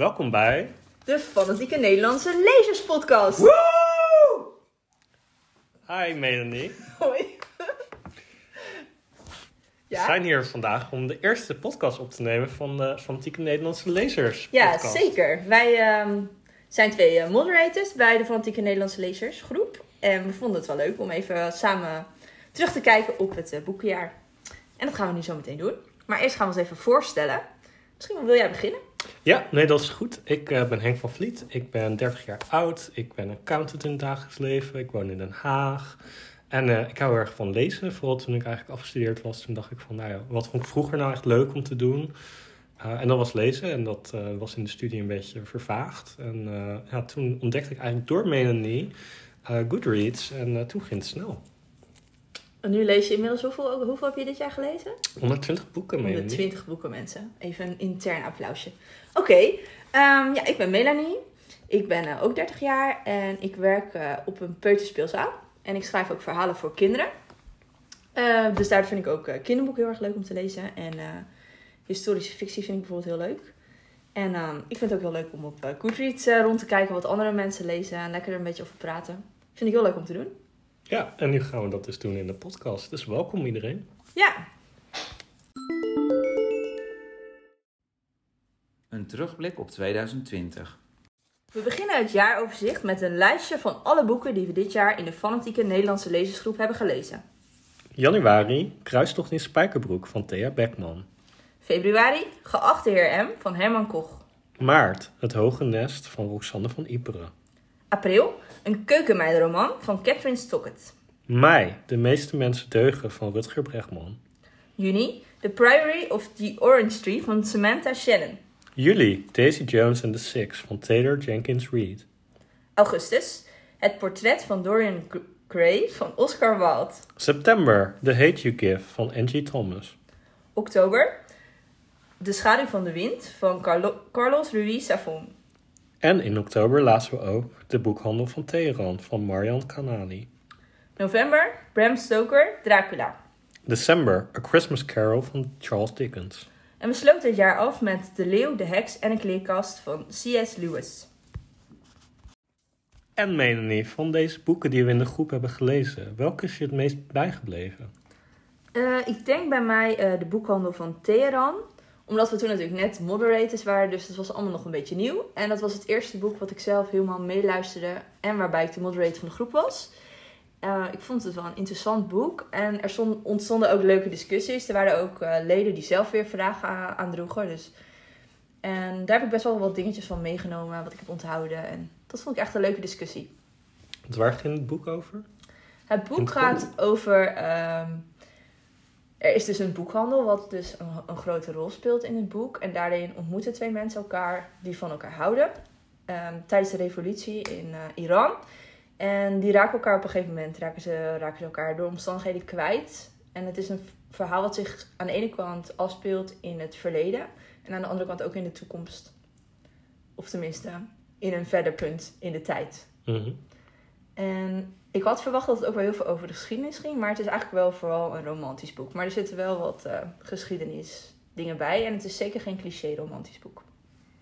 Welkom bij. De Fanatieke Nederlandse Lezerspodcast. Woe! Hi Melanie. Hoi. We Ja? zijn hier vandaag om de eerste podcast op te nemen van de Fanatieke Nederlandse Lezers. Ja, zeker. Wij ehm, zijn twee eh, moderators bij de Fanatieke Nederlandse Lezersgroep. En we vonden het wel leuk om even samen terug te kijken op het eh, boekenjaar. En dat gaan we nu zo meteen doen. Maar eerst gaan we ons even voorstellen. Misschien wil jij beginnen? Ja, nee, dat is goed. Ik eh, ben Henk van Vliet. Ik ben 30 jaar oud. Ik ben accountant in het dagelijks leven. Ik woon in Den Haag. En eh, ik hou erg van lezen. Vooral toen ik eigenlijk afgestudeerd was. Toen dacht ik van, nou ja, wat vond ik vroeger nou echt leuk om te doen? Eh, en dat was lezen. En dat was in de studie een beetje vervaagd. En ja, toen ontdekte ik eigenlijk door Melanie Goodreads. En toen ging het snel. En nu lees je inmiddels hoeveel, hoeveel heb je dit jaar gelezen? 120 boeken, Melanie. 120 boeken, mensen. Even een intern applausje. Oké, ehm, ja, ik ben Melanie. Ik ben eh, ook 30 jaar en ik werk eh, op een peuterspeelzaal. En ik schrijf ook verhalen voor kinderen. Eh, dus daar vind ik ook kinderboeken heel erg leuk om te lezen. En historische fictie vind ik bijvoorbeeld heel leuk. En ehm, ik vind het ook heel leuk om op Goodreads rond te kijken wat andere mensen lezen. En lekker er een beetje over praten. Vind ik heel leuk om te doen. Ja, en nu gaan we dat dus doen in de podcast. Dus welkom iedereen. Ja, Een terugblik op 2020. We beginnen het jaaroverzicht met een lijstje van alle boeken die we dit jaar in de fanatieke Nederlandse lezersgroep hebben gelezen. Januari, Kruistocht in Spijkerbroek van Thea Beckman. Februari, Geachte heer M van Herman Koch. Maart, Het Hoge Nest van Roxanne van Iperen. April, een keukenmeidenroman van Catherine Stockett. Mei, De meeste mensen deugen van Rutger Bregman. Juni, The Priory of the Orange Tree van Samantha Shannon. Juli, Daisy Jones and the Six van Taylor Jenkins Reid. Augustus, Het portret van Dorian Gray van Oscar Wilde. September, The Hate You Give van Angie Thomas. Oktober, De schaduw van de wind van Carlo- Carlos Ruiz Zafón. En in oktober lazen we ook De Boekhandel van Teheran van Marian Kanani. November, Bram Stoker, Dracula. December, A Christmas Carol van Charles Dickens. En we sloten het jaar af met De Leeuw, de Heks en een kleerkast van C.S. Lewis. En Melanie, van deze boeken die we in de groep hebben gelezen, welke is je het meest bijgebleven? Eh, ik denk bij mij eh, de boekhandel van Teheran. Omdat we toen natuurlijk net moderators waren, dus dat was allemaal nog een beetje nieuw. En dat was het eerste boek wat ik zelf helemaal meeluisterde en waarbij ik de moderator van de groep was. Eh, ik vond het wel een interessant boek en er stond- ontstonden ook leuke discussies. Er waren ook eh, leden die zelf weer vragen aandroegen. Dus. En daar heb ik best wel wat dingetjes van meegenomen, wat ik heb onthouden. En dat vond ik echt een leuke discussie. Want Waar ging het boek over? Het boek het gaat over. ehm, er is dus een boekhandel, wat dus een, een grote rol speelt in het boek. En daarin ontmoeten twee mensen elkaar die van elkaar houden. ehm, tijdens de revolutie in eh, Iran. En die raken elkaar op een gegeven moment raken ze, raken ze elkaar door omstandigheden kwijt. En het is een verhaal wat zich aan de ene kant afspeelt in het verleden. En aan de andere kant ook in de toekomst. Of tenminste, in een verder punt in de tijd. Mhm. En ik had verwacht dat het ook wel heel veel over de geschiedenis ging, maar het is eigenlijk wel vooral een romantisch boek. Maar er zitten wel wat eh geschiedenis dingen bij en het is zeker geen cliché romantisch boek.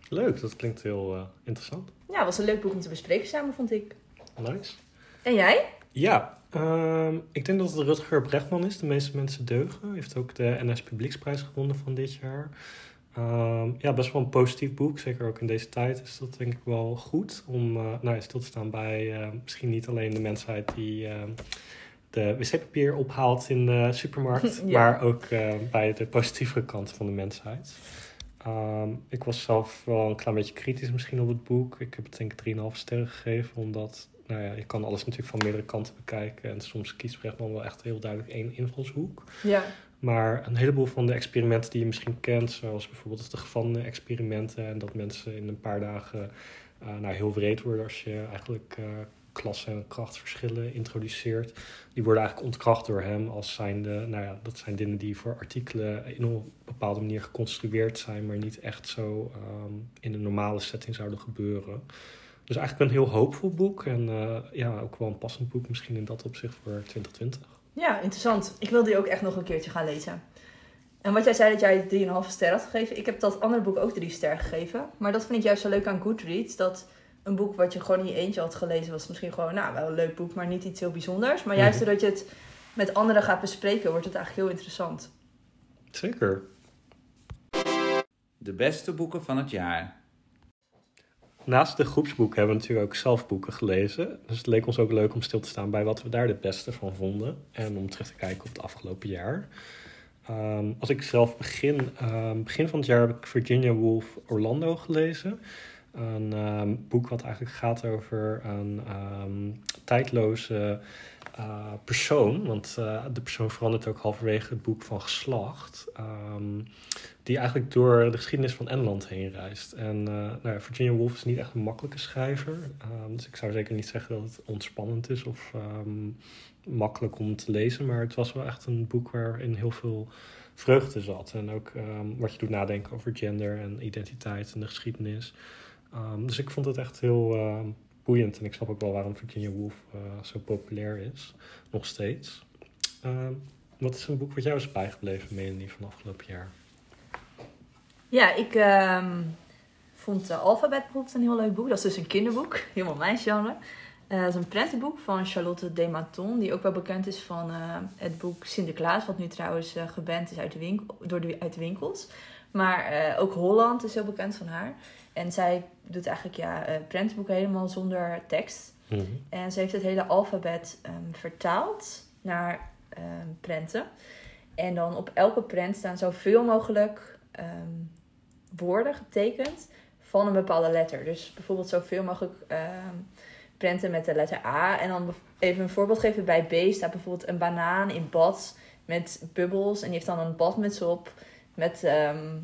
Leuk, dat klinkt heel eh, interessant. Ja, het was een leuk boek om te bespreken samen, vond ik. Nice. En jij? Ja, ehm, ik denk dat het Rutger Bregman is. De meeste mensen deugen. Hij heeft ook de NS Publieksprijs gewonnen van dit jaar. Ehm, ja, best wel een positief boek. Zeker ook in deze tijd is dat denk ik wel goed. Om eh, nou ja, stil te staan bij eh, misschien niet alleen de mensheid die ehm, de wc-papier ophaalt in de supermarkt. Ja. Maar ook eh, bij de positievere kant van de mensheid. Ehm, ik was zelf wel een klein beetje kritisch misschien op het boek. Ik heb het denk ik 3,5 sterren gegeven. Omdat nou ja, je kan alles natuurlijk van meerdere kanten bekijken. En soms kiest Bregman wel echt heel duidelijk één invalshoek. Ja. Maar een heleboel van de experimenten die je misschien kent, zoals bijvoorbeeld de gevangenen-experimenten, en dat mensen in een paar dagen eh, nou, heel wreed worden als je eigenlijk eh klasse- en krachtverschillen introduceert, die worden eigenlijk ontkracht door hem als zijnde, nou ja, dat zijn dingen die voor artikelen in een bepaalde manier geconstrueerd zijn, maar niet echt zo ehm, in een normale setting zouden gebeuren. Dus eigenlijk een heel hoopvol boek en eh, ja, ook wel een passend boek misschien in dat opzicht voor 2020. Ja, interessant. Ik wil die ook echt nog een keertje gaan lezen. En wat jij zei dat jij het 3,5 ster had gegeven. Ik heb dat andere boek ook 3 ster gegeven. Maar dat vind ik juist zo leuk aan Goodreads. Dat een boek wat je gewoon in je eentje had gelezen was misschien gewoon, nou, wel een leuk boek, maar niet iets heel bijzonders. Maar juist Mhm. doordat je het met anderen gaat bespreken, wordt het eigenlijk heel interessant. Zeker. De beste boeken van het jaar. Naast de groepsboeken hebben we natuurlijk ook zelf boeken gelezen. Dus het leek ons ook leuk om stil te staan bij wat we daar het beste van vonden. En om terug te kijken op het afgelopen jaar. Ehm, als ik zelf begin, ehm, begin van het jaar heb ik Virginia Woolf Orlando gelezen. Een ehm, boek wat eigenlijk gaat over een tijdloze eh, persoon. Want eh, de persoon verandert ook halverwege het boek van geslacht. Ehm, die eigenlijk door de geschiedenis van Engeland heen reist. En eh, nou ja, Virginia Woolf is niet echt een makkelijke schrijver. Ehm, dus ik zou zeker niet zeggen dat het ontspannend is of ehm, makkelijk om te lezen. Maar het was wel echt een boek waarin heel veel vreugde zat. En ook wat je doet nadenken over gender en identiteit en de geschiedenis. Dus ik vond het echt heel boeiend. En ik snap ook wel waarom Virginia Woolf eh, zo populair is. Nog steeds. Ehm, wat is een boek wat jou is bijgebleven, Melanie, van afgelopen jaar? Ja, ik ehm, vond uh, Alphabet bijvoorbeeld een heel leuk boek. Dat is dus een kinderboek, helemaal mijn genre. Eh dat is een prentenboek van Charlotte Dematon, die ook wel bekend is van eh, het boek Sinterklaas, wat nu trouwens eh geband is uit de, winkel, door de, uit de winkels. Maar eh, ook Holland is heel bekend van haar. En zij doet eigenlijk ja, eh, prentenboeken helemaal zonder tekst. Mhm. En ze heeft het hele alfabet ehm, vertaald naar ehm, prenten. En dan op elke prent staan zoveel mogelijk ehm, woorden getekend van een bepaalde letter. Dus bijvoorbeeld zoveel mogelijk prenten met de letter A. En dan even een voorbeeld geven. Bij B staat bijvoorbeeld een banaan in bad met bubbels. En die heeft dan een badmuts op met, ehm,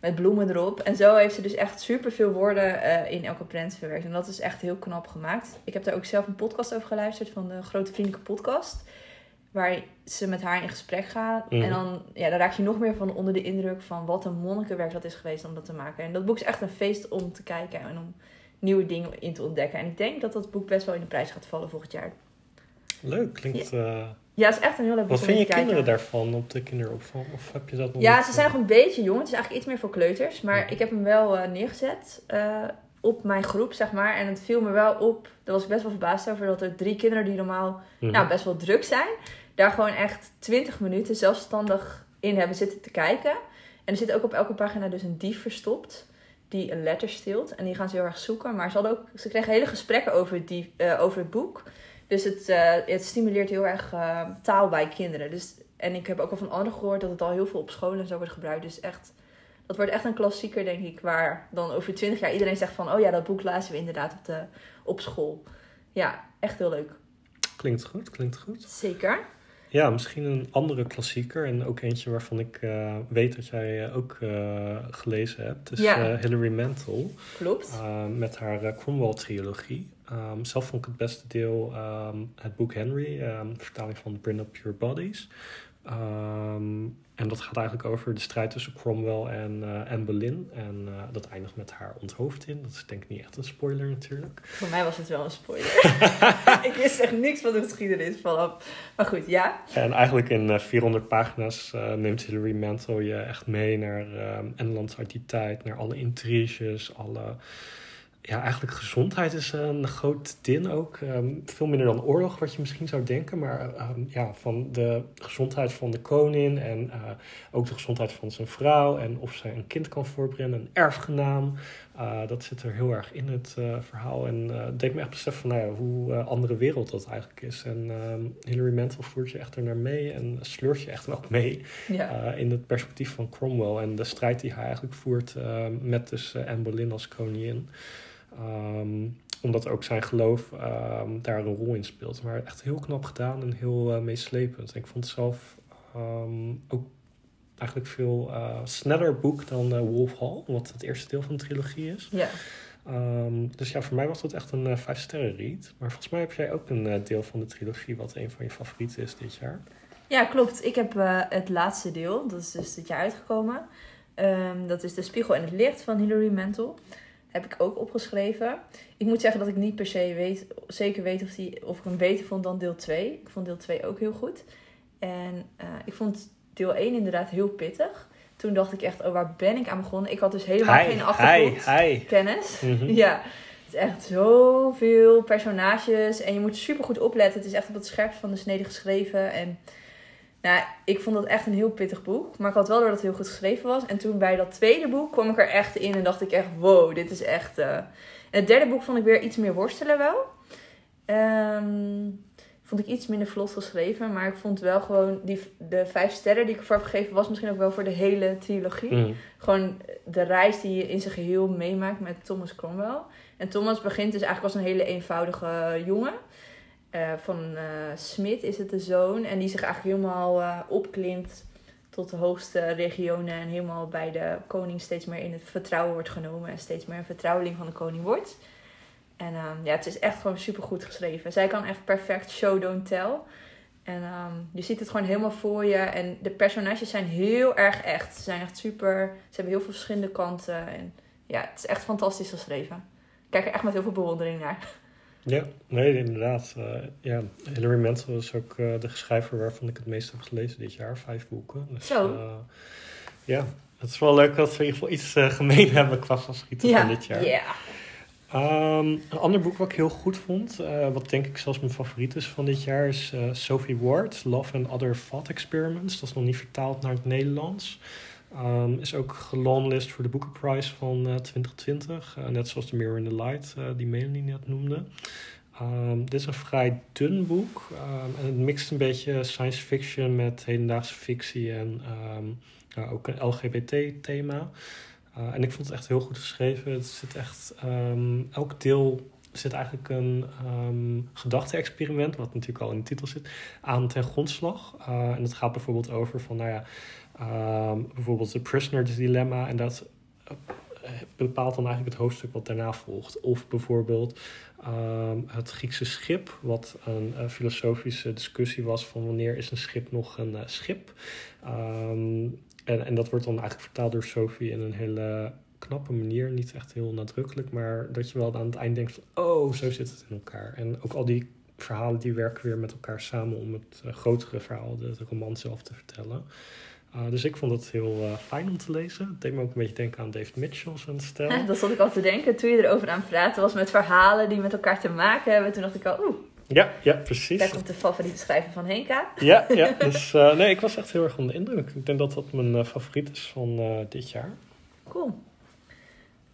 met bloemen erop. En zo heeft ze dus echt superveel woorden eh, in elke prent verwerkt. En dat is echt heel knap gemaakt. Ik heb daar ook zelf een podcast over geluisterd van de Grote Vriendelijke Podcast. Waar ze met haar in gesprek gaan. Mhm. En dan, ja, dan raak je nog meer van onder de indruk van wat een monnikenwerk dat is geweest om dat te maken. En dat boek is echt een feest om te kijken en om nieuwe dingen in te ontdekken. En ik denk dat dat boek best wel in de prijs gaat vallen volgend jaar. Leuk, klinkt... eh, Ja, het is echt een heel leuk boek wat vind in je kinderen daarvan op de kinderopvang? Of heb je dat nog Ja, ze zijn nog een beetje jong. Het is eigenlijk iets meer voor kleuters. Maar Ja. ik heb hem wel eh, neergezet eh, op mijn groep, zeg maar. En het viel me wel op, daar was ik best wel verbaasd over, dat er drie kinderen die normaal mhm. nou, best wel druk zijn, daar gewoon echt 20 minuten zelfstandig in hebben zitten te kijken. En er zit ook op elke pagina dus een dief verstopt die een letter steelt. En die gaan ze heel erg zoeken. Maar ze, hadden ook, ze kregen hele gesprekken over dief- eh, over het boek. Dus het, eh, het stimuleert heel erg eh, taal bij kinderen. Dus, en ik heb ook al van anderen gehoord dat het al heel veel op scholen en zo wordt gebruikt. Dus echt, dat wordt echt een klassieker, denk ik. Waar dan over 20 jaar iedereen zegt van... Oh ja, dat boek lazen we inderdaad op, de, op school. Ja, echt heel leuk. Klinkt goed, klinkt goed. Zeker. Ja, misschien een andere klassieker en ook eentje waarvan ik eh, weet dat jij ook gelezen hebt. is Ja. Hilary Mantel Klopt. met haar Cromwell-trilogie. Ehm, zelf vond ik het beste deel ehm, het boek Henry, ehm, vertaling van Bring Up Your Bodies. En dat gaat eigenlijk over de strijd tussen Cromwell en eh Anne Boleyn. En eh, dat eindigt met haar onthoofding. Dat is denk ik niet echt een spoiler natuurlijk. Voor mij was het wel een spoiler. ik wist echt niks van de geschiedenis vanaf. Maar goed, ja. En eigenlijk in eh, 400 pagina's eh, neemt Hilary Mantel je echt mee naar Engeland uit die tijd, naar alle intriges, alle... Ja, eigenlijk gezondheid is een groot ding ook. Ehm, veel minder dan oorlog, wat je misschien zou denken. Maar ehm, ja, van de gezondheid van de koning en eh, ook de gezondheid van zijn vrouw. En of zij een kind kan voorbrengen, een erfgenaam. Uh, dat zit er heel erg in het uh, verhaal. En het deed me echt beseffen van nou ja, hoe andere wereld dat eigenlijk is. En Hilary Mantel voert je echt er naar mee en sleurt je echt wel mee ja. in het perspectief van Cromwell. En de strijd die hij eigenlijk voert met dus Anne Boleyn als koningin. Um, omdat ook zijn geloof um, daar een rol in speelt. Maar echt heel knap gedaan en heel meeslepend. En ik vond het zelf um, ook eigenlijk veel uh, sneller boek dan uh, Wolf Hall, wat het eerste deel van de trilogie is. Ja. Um, dus ja, voor mij was dat echt een uh, vijf sterren read. Maar volgens mij heb jij ook een deel van de trilogie wat een van je favorieten is dit jaar. Ja, klopt. Ik heb het laatste deel, dat is dus dit jaar uitgekomen. Um, dat is De Spiegel en het Licht van Hilary Mantel. Heb ik ook opgeschreven. Ik moet zeggen dat ik niet per se weet, zeker weet of, die, of ik hem beter vond dan deel 2. Ik vond deel 2 ook heel goed. En uh, ik vond deel 1 inderdaad heel pittig. Toen dacht ik echt, oh, waar ben ik aan begonnen? Ik had dus helemaal Hi, geen hi, achtergrond hi. kennis. Mhm. Ja, het is echt zoveel personages en je moet super goed opletten. Het is echt op het scherpst van de snede geschreven. En nou, ik vond dat echt een heel pittig boek. Maar ik had wel door dat het heel goed geschreven was. En toen bij dat tweede boek kwam ik er echt in en dacht ik echt, wow, dit is echt... eh. En het derde boek vond ik weer iets meer worstelen wel. Ehm, vond ik iets minder vlot geschreven. Maar ik vond wel gewoon, die, de vijf sterren die ik ervoor heb gegeven, was misschien ook wel voor de hele trilogie Mhm. gewoon de reis die je in zijn geheel meemaakt met Thomas Cromwell. En Thomas begint dus eigenlijk als een hele eenvoudige jongen. Eh, van eh Smit is het de zoon. En die zich eigenlijk helemaal eh, opklimt tot de hoogste regionen. En helemaal bij de koning steeds meer in het vertrouwen wordt genomen. En steeds meer een vertrouweling van de koning wordt. En ehm, ja, het is echt gewoon super goed geschreven. Zij kan echt perfect show, don't tell. En ehm, je ziet het gewoon helemaal voor je. En de personages zijn heel erg echt. Ze zijn echt super. Ze hebben heel veel verschillende kanten. En ja, het is echt fantastisch geschreven. Ik kijk er echt met heel veel bewondering naar. Ja, nee, inderdaad. Eh, ja, Hilary Mantel is ook eh, de schrijver waarvan ik het meest heb gelezen dit jaar. Vijf boeken. Dus, Zo. eh, ja, het is wel leuk dat we in ieder geval iets gemeen hebben qua favorieten van dit jaar. Ja. Ehm, een ander boek wat ik heel goed vond, wat denk ik zelfs mijn favoriet is van dit jaar, is Sophie Ward, Love and Other Thought Experiments. Dat is nog niet vertaald naar het Nederlands. Ehm, is ook gelonglist voor de Booker Prize van eh, 2020. eh, net zoals The Mirror in the Light, eh, die Melanie net noemde. Ehm, dit is een vrij dun boek. ehm, en het mixt een beetje science fiction met hedendaagse fictie en ook een LGBT-thema. En ik vond het echt heel goed geschreven. Het zit echt, elk deel zit eigenlijk een gedachte-experiment, wat natuurlijk al in de titel zit, aan ten grondslag. En het gaat bijvoorbeeld over van, nou ja, ehm, bijvoorbeeld de prisoner's dilemma. En dat eh, bepaalt dan eigenlijk het hoofdstuk wat daarna volgt. Of bijvoorbeeld ehm, het Griekse schip, wat een eh, filosofische discussie was van wanneer is een schip nog een eh, schip. Ehm, en, en dat wordt dan eigenlijk vertaald door Sophie in een hele knappe manier. Niet echt heel nadrukkelijk, maar dat je wel aan het eind denkt van... oh, zo zit het in elkaar. En ook al die verhalen die werken weer met elkaar samen... om het grotere verhaal, de roman zelf te vertellen. Uh, dus ik vond het heel uh, fijn om te lezen. Het deed me ook een beetje denken aan David Mitchell, zijn stijl. Ja, dat zat ik al te denken toen je erover aan het praten was... met verhalen die met elkaar te maken hebben. Toen dacht ik al, oeh, Ja, ja, precies. daar komt de favoriete schrijver van Henka. Ja, ja dus uh, nee, ik was echt heel erg onder de indruk. Ik denk dat dat mijn favoriet is van dit jaar. Cool.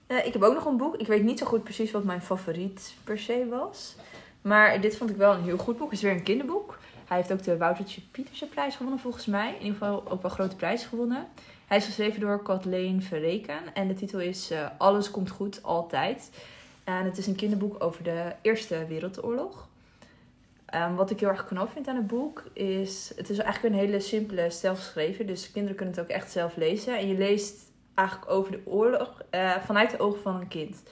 Ik heb ook nog een boek. Ik weet niet zo goed precies wat mijn favoriet per se was. Maar dit vond ik wel een heel goed boek. Het is weer een kinderboek. Hij heeft ook de Woutertje Pieterse prijs gewonnen volgens mij. In ieder geval ook wel grote prijs gewonnen. Hij is geschreven door Kathleen Verreken. En de titel is uh, Alles komt goed, altijd. En het is een kinderboek over de Eerste Wereldoorlog. Um, wat ik heel erg knap vind aan het boek is... Het is eigenlijk een hele simpele stijl. Dus kinderen kunnen het ook echt zelf lezen. En je leest eigenlijk over de oorlog uh, vanuit de ogen van een kind.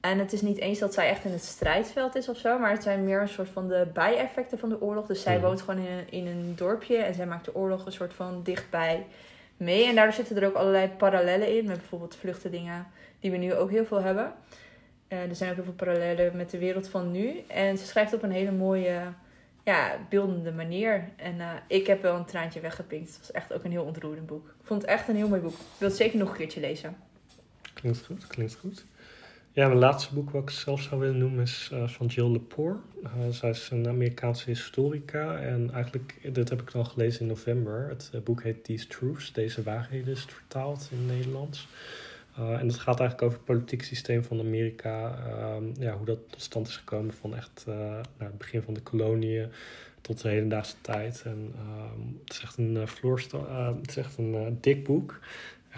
En het is niet eens dat zij echt in het strijdveld is of zo, maar het zijn meer een soort van de bijeffecten van de oorlog. Dus zij Mhm. woont gewoon in een, in een dorpje en zij maakt de oorlog een soort van dichtbij mee. En daardoor zitten er ook allerlei parallellen in, met bijvoorbeeld vluchtelingen, die we nu ook heel veel hebben. Uh, er zijn ook heel veel parallellen met de wereld van nu. En ze schrijft op een hele mooie, ja, beeldende manier. En uh, ik heb wel een traantje weggepinkt. Het was echt ook een heel ontroerend boek. Ik vond het echt een heel mooi boek. Ik wil het zeker nog een keertje lezen. Klinkt goed, klinkt goed. Ja, mijn laatste boek wat ik zelf zou willen noemen is uh, van Jill Lepore. Uh, zij is een Amerikaanse historica en eigenlijk, dit heb ik dan gelezen in november. Het uh, boek heet These Truths, Deze Waarheden is het vertaald in het Nederlands. En het gaat eigenlijk over het politiek systeem van Amerika. Uh, ja, hoe dat tot stand is gekomen van echt nou, het begin van de koloniën tot de hedendaagse tijd. En uh, het is echt een, floorsta- het is echt een dik boek.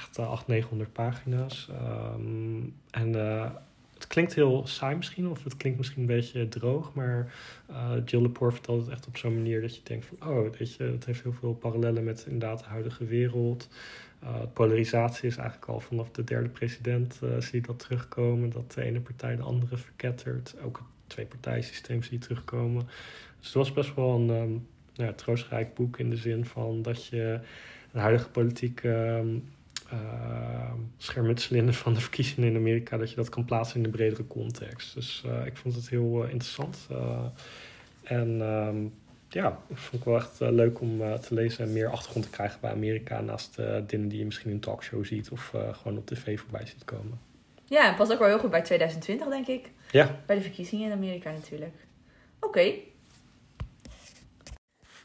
Echt uh, 800, 900 pagina's. Um, en uh, het klinkt heel saai misschien, of het klinkt misschien een beetje droog. Maar uh, Jill Lepore vertelt het echt op zo'n manier dat je denkt van... oh, weet je, het heeft heel veel parallellen met inderdaad de huidige wereld. Polarisatie is eigenlijk al vanaf de derde president zie je dat terugkomen. Dat de ene partij de andere verkettert. Ook het twee-partijsysteem zie je terugkomen. Dus het was best wel een um, troostrijk boek in de zin van dat je de huidige politiek... Uh, schermutselingen van de verkiezingen in Amerika, dat je dat kan plaatsen in een bredere context. Dus uh, ik vond het heel uh, interessant. en um, ja, vond ik wel echt eh, leuk om eh, te lezen en meer achtergrond te krijgen bij Amerika. Naast eh, dingen die je misschien in een talkshow ziet of eh, gewoon op tv voorbij ziet komen. Ja, en past ook wel heel goed bij 2020, denk ik. Ja, Bij de verkiezingen in Amerika natuurlijk. Oké.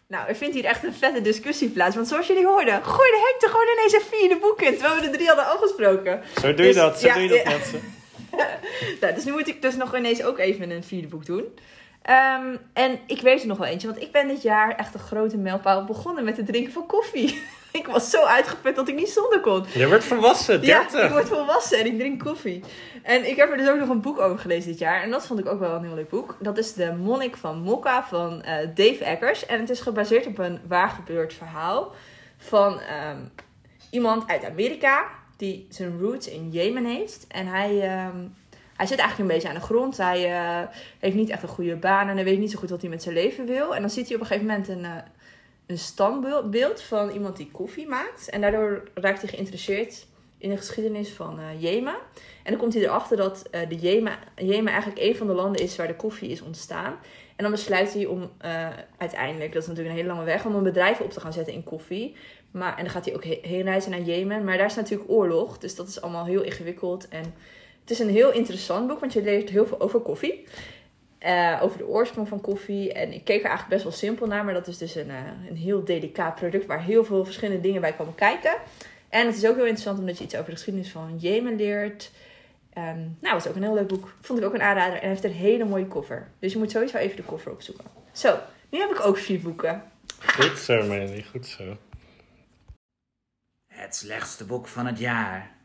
Nou, er vindt hier echt een vette discussie plaats. Want zoals jullie hoorden, gooide Henk er gewoon ineens een vierde boek in. Terwijl we de drie hadden afgesproken. zo doe je Dus, dat. Zo ja, doe je dat, mensen. Nou, dus nu moet ik dus nog ineens ook even een vierde boek doen. Ehm, en ik weet er nog wel eentje, want ik ben dit jaar echt een grote mijlpaal begonnen met het drinken van koffie. ik was zo uitgeput dat ik niet zonder kon. Je wordt volwassen, 30. Ja, ik word volwassen en ik drink koffie. En ik heb er dus ook nog een boek over gelezen dit jaar. En dat vond ik ook wel een heel leuk boek. Dat is De Monnik van Mokka van eh, Dave Eggers. En het is gebaseerd op een waargebeurd verhaal van ehm, iemand uit Amerika die zijn roots in Jemen heeft. En hij, ehm, hij zit eigenlijk een beetje aan de grond. Hij eh, heeft niet echt een goede baan en hij weet niet zo goed wat hij met zijn leven wil. En dan ziet hij op een gegeven moment een, eh, een standbeeld van iemand die koffie maakt. En daardoor raakt hij geïnteresseerd in de geschiedenis van eh, Jemen. En dan komt hij erachter dat eh, de Jemen, Jemen eigenlijk een van de landen is waar de koffie is ontstaan. En dan besluit hij om eh, uiteindelijk, dat is natuurlijk een hele lange weg, om een bedrijf op te gaan zetten in koffie. Maar, en dan gaat hij ook he- heen reizen naar Jemen. Maar daar is natuurlijk oorlog, dus dat is allemaal heel ingewikkeld. En het is een heel interessant boek, want je leert heel veel over koffie. Eh, over de oorsprong van koffie. En ik keek er eigenlijk best wel simpel naar, maar dat is dus een, eh, een heel delicaat product waar heel veel verschillende dingen bij komen kijken. En het is ook heel interessant omdat je iets over de geschiedenis van Jemen leert. Ehm, nou, het is ook een heel leuk boek. Vond ik ook een aanrader. En hij heeft een hele mooie cover. Dus je moet sowieso even de cover opzoeken. Zo, nu heb ik ook vier boeken. Goed zo. Goed zo. Het slechtste boek van het jaar.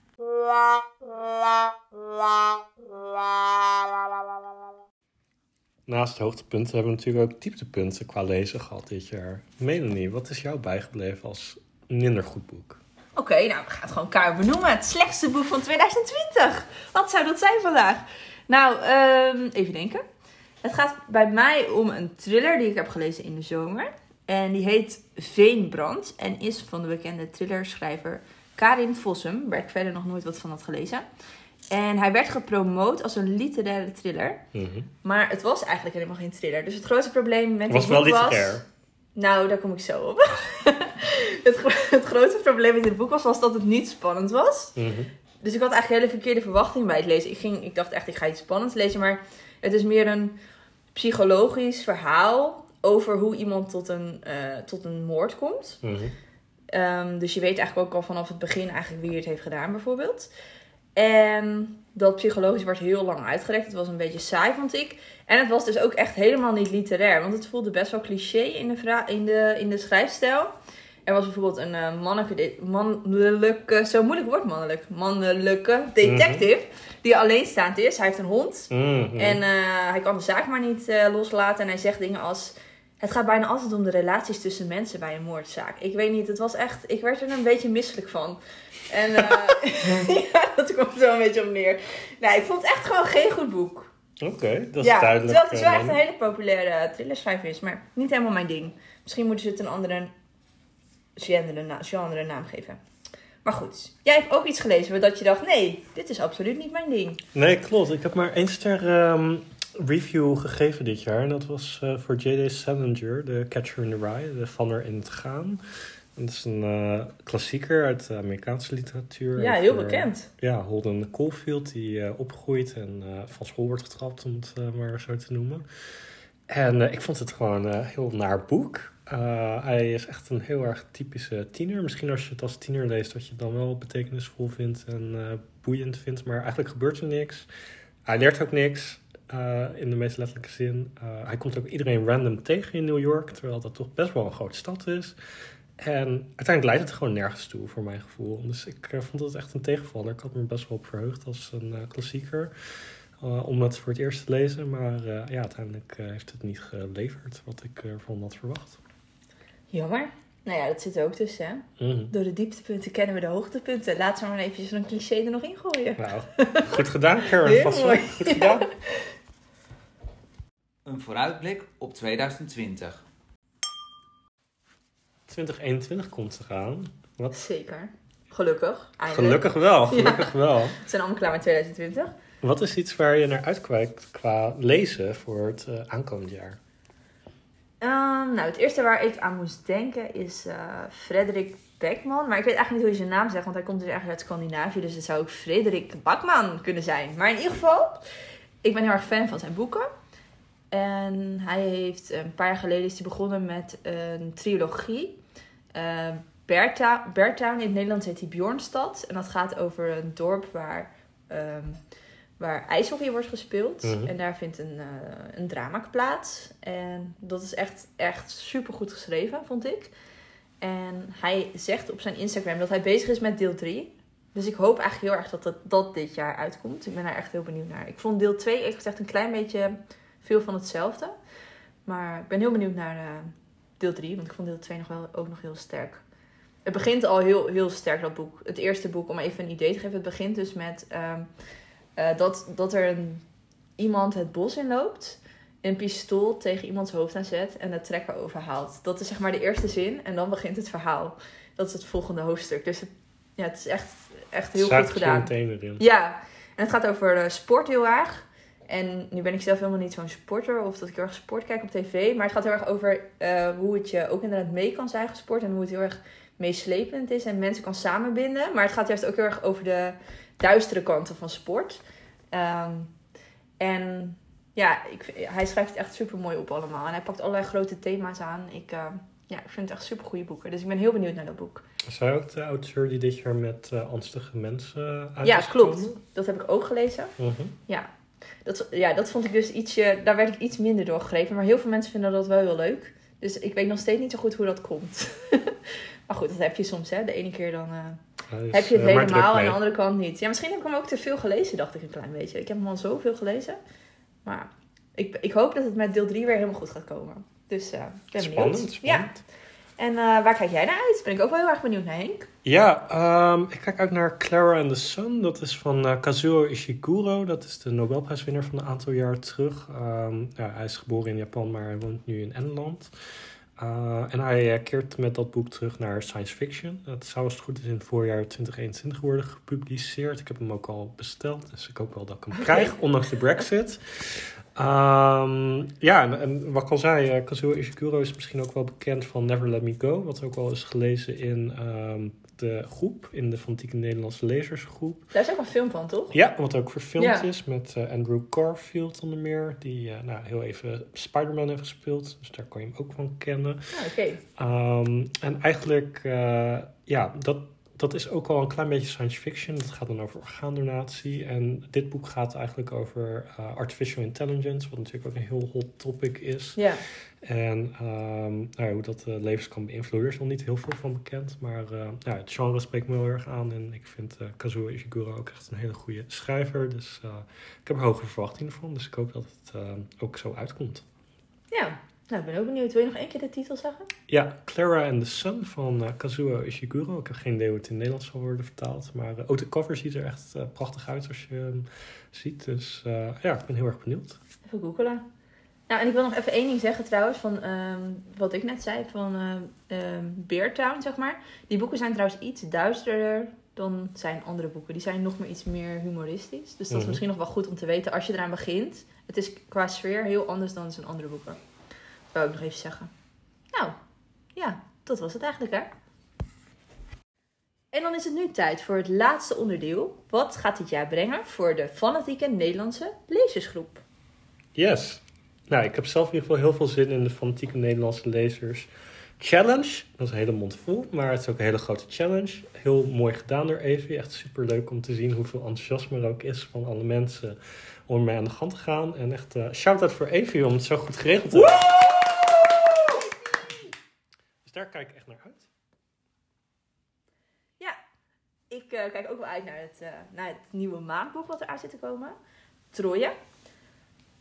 Naast hoogtepunten hebben we natuurlijk ook dieptepunten qua lezen gehad dit jaar. Melanie, wat is jou bijgebleven als minder goed boek? Oké, nou, we gaan het gewoon elkaar benoemen. Het slechtste boek van 2020. Wat zou dat zijn vandaag? Nou, ehm, even denken. Het gaat bij mij om een thriller die ik heb gelezen in de zomer. En die heet Veenbrand. En is van de bekende thrillerschrijver Karin Vossum. Waar ik verder nog nooit wat van had gelezen. En hij werd gepromoot als een literaire thriller. Mhm. Maar het was eigenlijk helemaal geen thriller. Dus het grootste probleem met Was dit wel boek was... literair. Nou, daar kom ik zo op. het, gro- het grootste probleem met dit boek was, was dat het niet spannend was. Mhm. Dus ik had eigenlijk hele verkeerde verwachtingen bij het lezen. Ik, ging, ik dacht echt, ik ga iets spannends lezen. Maar het is meer een psychologisch verhaal over hoe iemand tot een, eh, tot een moord komt. Mhm. Ehm, dus je weet eigenlijk ook al vanaf het begin eigenlijk wie het heeft gedaan bijvoorbeeld. En dat psychologisch wordt heel lang uitgelegd. Het was een beetje saai, vond ik. En het was dus ook echt helemaal niet literair. Want het voelde best wel cliché in de, vra- in de, in de schrijfstijl. Er was bijvoorbeeld een eh, mannelijke, mannelijke, zo moeilijk woord mannelijk, mannelijke detective. Die alleenstaand is. Hij heeft een hond. Mhm. En eh, hij kan de zaak maar niet eh, loslaten. En hij zegt dingen als... Het gaat bijna altijd om de relaties tussen mensen bij een moordzaak. Ik weet niet, het was echt... Ik werd er een beetje misselijk van. En eh, ja, dat komt er wel een beetje op neer. Nee, ik vond het echt gewoon geen goed boek. Oké, dat is ja, duidelijk. terwijl het dus wel eh, echt een hele populaire thrillerschrijver is. Maar niet helemaal mijn ding. Misschien moeten ze het een andere genre, na- genre naam geven. Maar goed, jij hebt ook iets gelezen dat je dacht... Nee, dit is absoluut niet mijn ding. Nee, klopt. Ik heb maar één ster ehm, review gegeven dit jaar. En dat was eh, voor J.D. Salinger, de Catcher in the Rye, de Vanner in het Gaan. En dat is een eh, klassieker uit de Amerikaanse literatuur. Ja, heel bekend. Ja, Holden Caulfield, die eh, opgroeit en van school wordt getrapt, om het maar zo te noemen. En ik vond het gewoon een heel naar boek. Hij is echt een heel erg typische tiener. Misschien als je het als tiener leest, dat je het dan wel betekenisvol vindt en boeiend vindt. Maar eigenlijk gebeurt er niks. Hij leert ook niks, eh, in de meest letterlijke zin. Eh, hij komt ook iedereen random tegen in New York, terwijl dat toch best wel een grote stad is. En uiteindelijk leidt het gewoon nergens toe, voor mijn gevoel. Dus ik eh, vond het echt een tegenvaller. Ik had me best wel op verheugd als een klassieker. om het voor het eerst te lezen. Maar ja, uiteindelijk heeft het niet geleverd wat ik ervan had verwacht. Jammer. Nou ja, dat zit er ook tussen, hè. Mhm. Door de dieptepunten kennen we de hoogtepunten. Laten we maar even zo'n cliché er nog in gooien. Nou, goed gedaan, Karen. Heel mooi. Goed gedaan. Een vooruitblik op 2020. 2021 komt eraan. Wat? Zeker. Gelukkig. Eindelijk. Gelukkig wel, gelukkig wel. We zijn allemaal klaar met 2020. Wat is iets waar je naar uitkijkt qua lezen voor het eh, aankomend jaar? Ehm, nou, het eerste waar ik aan moest denken is eh Frederik Beckman. Maar ik weet eigenlijk niet hoe je zijn naam zegt, want hij komt dus ergens uit Scandinavië. Dus het zou ook Frederik Bakman kunnen zijn. Maar in ieder geval, ik ben heel erg fan van zijn boeken. En hij heeft een paar jaar geleden is hij begonnen met een trilogie. Eh Berta, Bertown, in het Nederlands heet hij Bjornstad. En dat gaat over een dorp waar, ehm, waar ijshockey wordt gespeeld. Mhm. En daar vindt een, eh een drama plaats. En dat is echt, echt super goed geschreven, vond ik. En hij zegt op zijn Instagram dat hij bezig is met deel 3. Dus ik hoop eigenlijk heel erg dat dat, dat dit jaar uitkomt. Ik ben daar echt heel benieuwd naar. Ik vond deel 2 eerlijk gezegd een klein beetje veel van hetzelfde. Maar ik ben heel benieuwd naar eh, deel 3. Want ik vond deel 2 nog wel, ook nog heel sterk. Het begint al heel, heel sterk, dat boek. Het eerste boek, om even een idee te geven. Het begint dus met ehm, eh, dat, dat er een, iemand het bos inloopt. Een pistool tegen iemands hoofd aanzet en de trekker overhaalt. Dat is zeg maar de eerste zin. En dan begint het verhaal. Dat is het volgende hoofdstuk. Dus het, ja, het is echt, echt heel goed gedaan. Ja, en het gaat over eh, sport heel erg. En nu ben ik zelf helemaal niet zo'n sporter of dat ik heel erg sport kijk op tv. Maar het gaat heel erg over eh, hoe het je ook inderdaad mee kan zijn gesport. En hoe het heel erg meeslepend is en mensen kan samenbinden. Maar het gaat juist ook heel erg over de duistere kanten van sport. Ehm, en ja, ik, vind- hij schrijft het echt super mooi op allemaal. En hij pakt allerlei grote thema's aan. Ik, eh, ja, ik vind het echt super goede boeken. Dus ik ben heel benieuwd naar dat boek. Is hij ook de auteur die dit jaar met eh Angstige Mensen uit ja, klopt. Dat heb ik ook gelezen. Mhm. Ja. Dat, ja, dat vond ik dus ietsje... Daar werd ik iets minder door gegrepen. Maar heel veel mensen vinden dat wel heel leuk. Dus ik weet nog steeds niet zo goed hoe dat komt. maar goed, dat heb je soms, hè. De ene keer dan eh, is, heb je het eh, helemaal en de andere kant niet. Ja, misschien heb ik hem ook te veel gelezen, dacht ik een klein beetje. Ik heb hem al zoveel gelezen. Maar ik, ik hoop dat het met deel 3 weer helemaal goed gaat komen. Dus ik ben Spannend, benieuwd. spannend. Ja. En eh, waar kijk jij naar uit? Ben ik ook wel heel erg benieuwd naar Henk. Ja, ehm, ik kijk uit naar Clara and the Sun. Dat is van eh, Kazuo Ishiguro. Dat is de Nobelprijswinnaar van een aantal jaar terug. Ehm, ja, hij is geboren in Japan, maar hij woont nu in Engeland. Eh, en hij keert met dat boek terug naar science fiction. Het zou als het goed is in het voorjaar 2021 worden gepubliceerd. Ik heb hem ook al besteld, dus ik hoop wel dat ik hem krijg, ondanks de brexit. Ehm, ja, en, en wat ik al zei, eh, Kazuo Ishiguro is misschien ook wel bekend van Never Let Me Go. Wat ook wel is gelezen in ehm, de groep, in de Fantieke Nederlandse Lezersgroep. Daar is ook een film van, toch? Ja, wat ook verfilmd Ja. is met eh, Andrew Garfield onder meer. Die eh, nou, heel even Spider-Man heeft gespeeld. Dus daar kan je hem ook van kennen. Ah, Oké. Ehm, en eigenlijk, ja, dat, dat is ook al een klein beetje science fiction. Het gaat dan over orgaandonatie. En dit boek gaat eigenlijk over eh, artificial intelligence, wat natuurlijk ook een heel hot topic is. Ja. En ehm, nou ja, hoe dat eh, levens kan beïnvloeden, is nog niet heel veel van bekend. Maar eh, ja, het genre spreekt me heel erg aan. En ik vind Kazuo Ishiguro ook echt een hele goede schrijver. Dus ik heb er hoge verwachtingen van. Dus ik hoop dat het ook zo uitkomt. Ja. Nou, ik ben ook benieuwd. Wil je nog één keer de titel zeggen? Ja, Clara and the Sun van eh, Kazuo Ishiguro. Ik heb geen idee hoe het in Nederlands zal worden vertaald. Maar eh, ook de cover ziet er echt eh, prachtig uit als je hem ziet. Dus eh, ja, ik ben heel erg benieuwd. Even googelen. Nou, en ik wil nog even één ding zeggen trouwens, van ehm, wat ik net zei, van ehm ehm, Beartown, zeg maar. Die boeken zijn trouwens iets duisterder dan zijn andere boeken. Die zijn nog maar iets meer humoristisch. Dus dat is Mhm. misschien nog wel goed om te weten als je eraan begint. Het is qua sfeer heel anders dan zijn andere boeken. Wou ik nog even zeggen. Nou, ja, dat was het eigenlijk hè. En dan is het nu tijd voor het laatste onderdeel. Wat gaat dit jaar brengen voor de fanatieke Nederlandse lezersgroep? Yes. Nou, ik heb zelf in ieder geval heel veel zin in de fanatieke Nederlandse lezers. Challenge, dat is een hele mond vol, maar het is ook een hele grote challenge. Heel mooi gedaan door Evie. Echt super leuk om te zien hoeveel enthousiasme er ook is van alle mensen om ermee aan de gang te gaan. En echt uh, shout-out voor Evie om het zo goed geregeld te hebben. Dus daar kijk ik echt naar uit. Ja, ik uh, kijk ook wel uit naar het, uh, naar het nieuwe maandboek wat eraan zit te komen. Troje.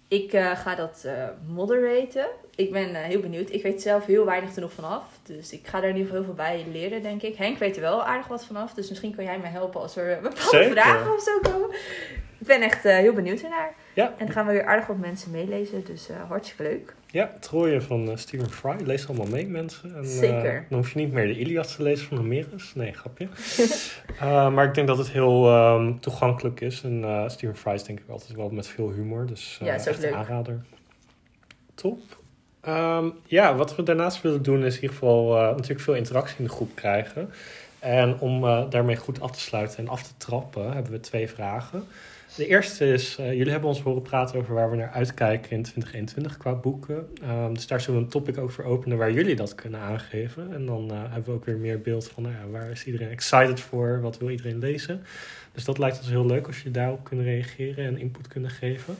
Ik uh, ga dat uh, moderaten. Ik ben uh, heel benieuwd. Ik weet zelf heel weinig er nog vanaf. Dus ik ga er in ieder geval heel veel bij leren, denk ik. Henk weet er wel aardig wat vanaf. Dus misschien kan jij mij helpen als er bepaalde Zeker. vragen of zo komen. Ik ben echt heel benieuwd ernaar. Ja. En dan gaan we weer aardig wat mensen meelezen. Dus uh, hartstikke leuk. Ja, Troje van uh, Stephen Fry. Lees allemaal mee, mensen. En, Zeker. dan hoef je niet meer de Iliad te lezen van Homerus. Nee, grapje. Maar ik denk dat het heel um, toegankelijk is. En Stephen Fry is denk ik altijd wel met veel humor. Dus ja, is echt leuk. een aanrader. Top. Ehm, ja, wat we daarnaast willen doen is in ieder geval eh, natuurlijk veel interactie in de groep krijgen. En om eh, daarmee goed af te sluiten en af te trappen, hebben we twee vragen. De eerste is, eh, jullie hebben ons horen praten over waar we naar uitkijken in 2021 qua boeken. Ehm, dus daar zullen we een topic over openen waar jullie dat kunnen aangeven. En dan eh, hebben we ook weer meer beeld van nou waar is iedereen excited voor, wat wil iedereen lezen. Dus dat lijkt ons heel leuk als je daarop kunt reageren en input kunnen geven.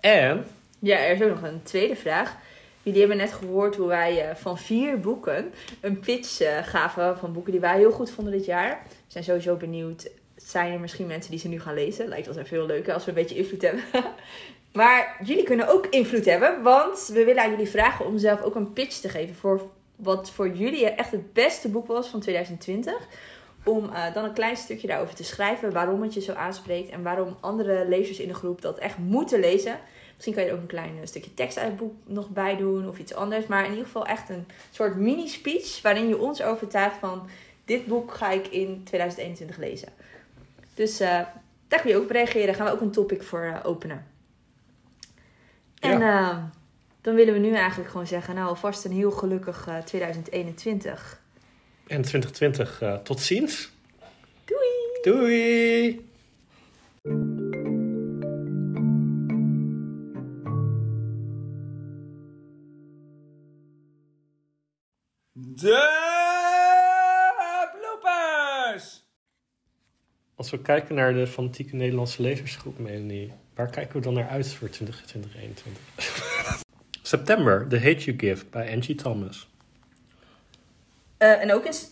En Ja, er is ook nog een tweede vraag. Jullie hebben net gehoord hoe wij eh, van vier boeken een pitch gaven van boeken die wij heel goed vonden dit jaar. We zijn sowieso benieuwd. Zijn er misschien mensen die ze nu gaan lezen? Lijkt ons even heel leuk als we een beetje invloed hebben. maar jullie kunnen ook invloed hebben, want we willen aan jullie vragen om zelf ook een pitch te geven voor wat voor jullie echt het beste boek was van 2020. Om eh, dan een klein stukje daarover te schrijven, waarom het je zo aanspreekt en waarom andere lezers in de groep dat echt moeten lezen. Misschien kan je er ook een klein eh, stukje tekst uit het boek nog bij doen of iets anders. Maar in ieder geval echt een soort mini-speech waarin je ons overtuigt van dit boek ga ik in 2021 lezen. Dus eh, daar kun je ook op reageren. Gaan we ook een topic voor eh, openen. En eh, dan willen we nu eigenlijk gewoon zeggen, nou alvast een heel gelukkig eh, 2021. En 2020, eh, tot ziens. Doei! Doei! De Als we kijken naar de fanatieke Nederlandse lezersgroep, Melanie, waar kijken we dan naar uit voor 2021? September, The Hate You Give bij Angie Thomas. Eh, en ook eens...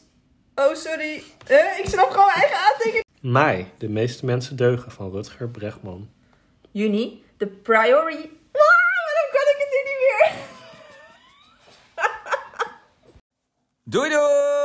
Oh, sorry. Eh, ik snap gewoon mijn eigen aantekening. Mei, De meeste mensen deugen van Rutger Bregman. Juni, The Priority... Ah, waarom kan ik het nu niet meer? Doei doei!